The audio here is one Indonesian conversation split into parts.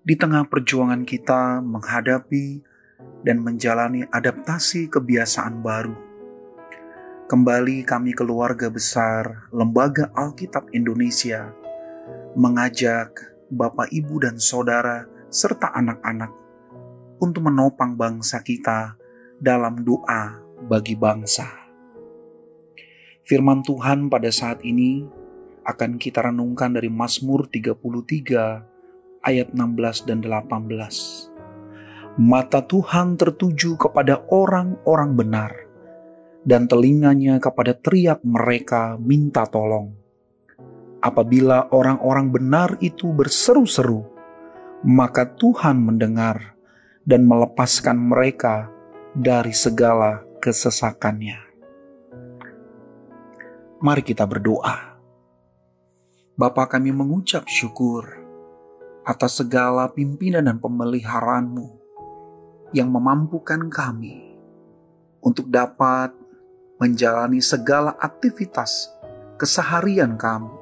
di tengah perjuangan kita menghadapi dan menjalani adaptasi kebiasaan baru. Kembali kami keluarga besar Lembaga Alkitab Indonesia mengajak Bapak, Ibu, dan Saudara serta anak-anak untuk menopang bangsa kita dalam doa bagi bangsa. Firman Tuhan pada saat ini akan kita renungkan dari Mazmur 33 ayat 16 dan 18. Mata Tuhan tertuju kepada orang-orang benar, dan telinganya kepada teriak mereka minta tolong. Apabila orang-orang benar itu berseru-seru, maka Tuhan mendengar dan melepaskan mereka dari segala kesesakannya. Mari kita berdoa. Bapa kami mengucap syukur atas segala pimpinan dan pemeliharaanmu yang memampukan kami untuk dapat menjalani segala aktivitas keseharian kami.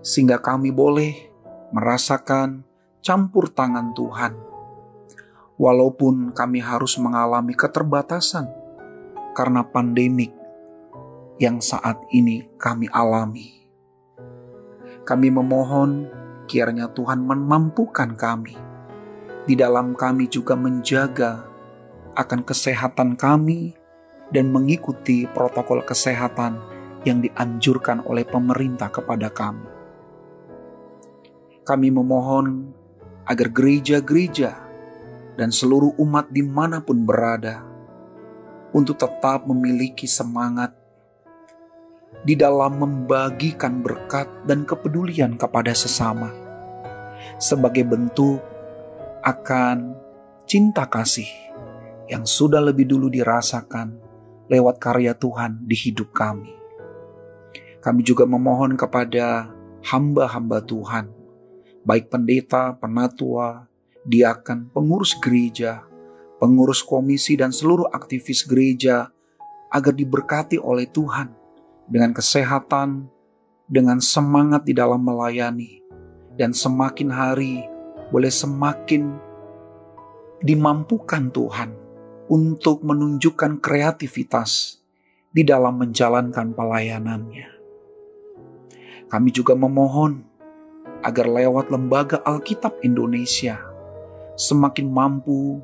Sehingga kami boleh merasakan campur tangan Tuhan. Walaupun kami harus mengalami keterbatasan karena pandemik yang saat ini kami alami. Kami memohon kiranya Tuhan memampukan kami. Di dalam kami juga menjaga akan kesehatan kami dan mengikuti protokol kesehatan yang dianjurkan oleh pemerintah kepada kami. Kami memohon agar gereja-gereja dan seluruh umat di mana pun berada untuk tetap memiliki semangat di dalam membagikan berkat dan kepedulian kepada sesama, sebagai bentuk akan cinta kasih yang sudah lebih dulu dirasakan lewat karya Tuhan di hidup kami. Kami juga memohon kepada hamba-hamba Tuhan, baik pendeta, penatua, diakan, pengurus gereja, pengurus komisi, dan seluruh aktivis gereja, agar diberkati oleh Tuhan dengan kesehatan, dengan semangat di dalam melayani, dan semakin hari boleh semakin dimampukan Tuhan untuk menunjukkan kreativitas di dalam menjalankan pelayanannya. Kami juga memohon agar lewat lembaga Alkitab Indonesia semakin mampu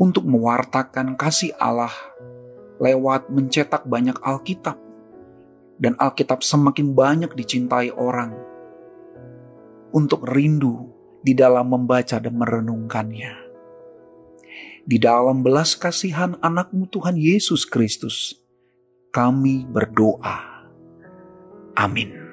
untuk mewartakan kasih Allah lewat mencetak banyak Alkitab dan Alkitab semakin banyak dicintai orang untuk rindu di dalam membaca dan merenungkannya. Di dalam belas kasihan anakmu Tuhan Yesus Kristus, kami berdoa. Amin.